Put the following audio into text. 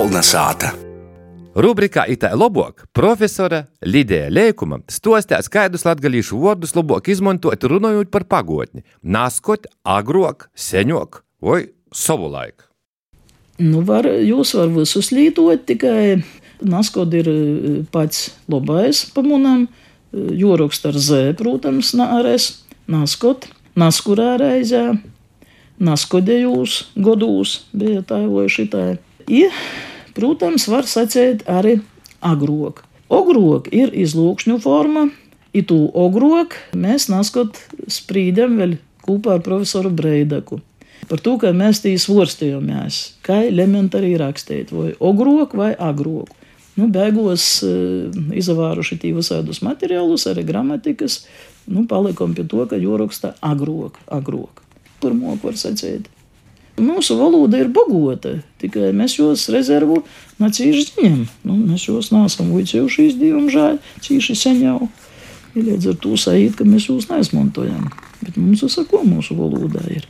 Kolna sāta. Rubrikā Itā labāk profesora Lidija Leikuma stostās, kādus latgalīšu vārdus labāk izmantot runājot par pagotni - naskot, agrok, seņok vai savulaik. Nu, var, jūs varat visus lietot, tikai naskot ir eh, pats labais pamanām, jorakst ar Z, protams, nāres, naskot, naskurā reizē, naskodējūs, godūs bija tā vai šitai. I, protams, var sacēt arī agrok. Ogrok ir izlūkšņu forma, i tū ogrok mēs naskot sprīdam vēl kopā ar profesoru Breidaku. Par to, ka mēs tī svorstījāmies, kā elementāri rakstīt, vai ogrok vai agrok. Nu, beigās uh, izavāruši tī visādus materiālus, arī gramatikas, nu, palikam pie to, ka joraksta agrok, agrok. Pirmo, var sacīt. Mūsu valoda ir bagota, tikai mēs jos rezervu nacīši ziņam. Nu, mēs jos nesam uicējuši izdīvumu žēl, cīši sen jau. Ir līdz ar to sajūt, ka mēs jūs neizmantojam. Bet mums ir sako mūsu valodā ir.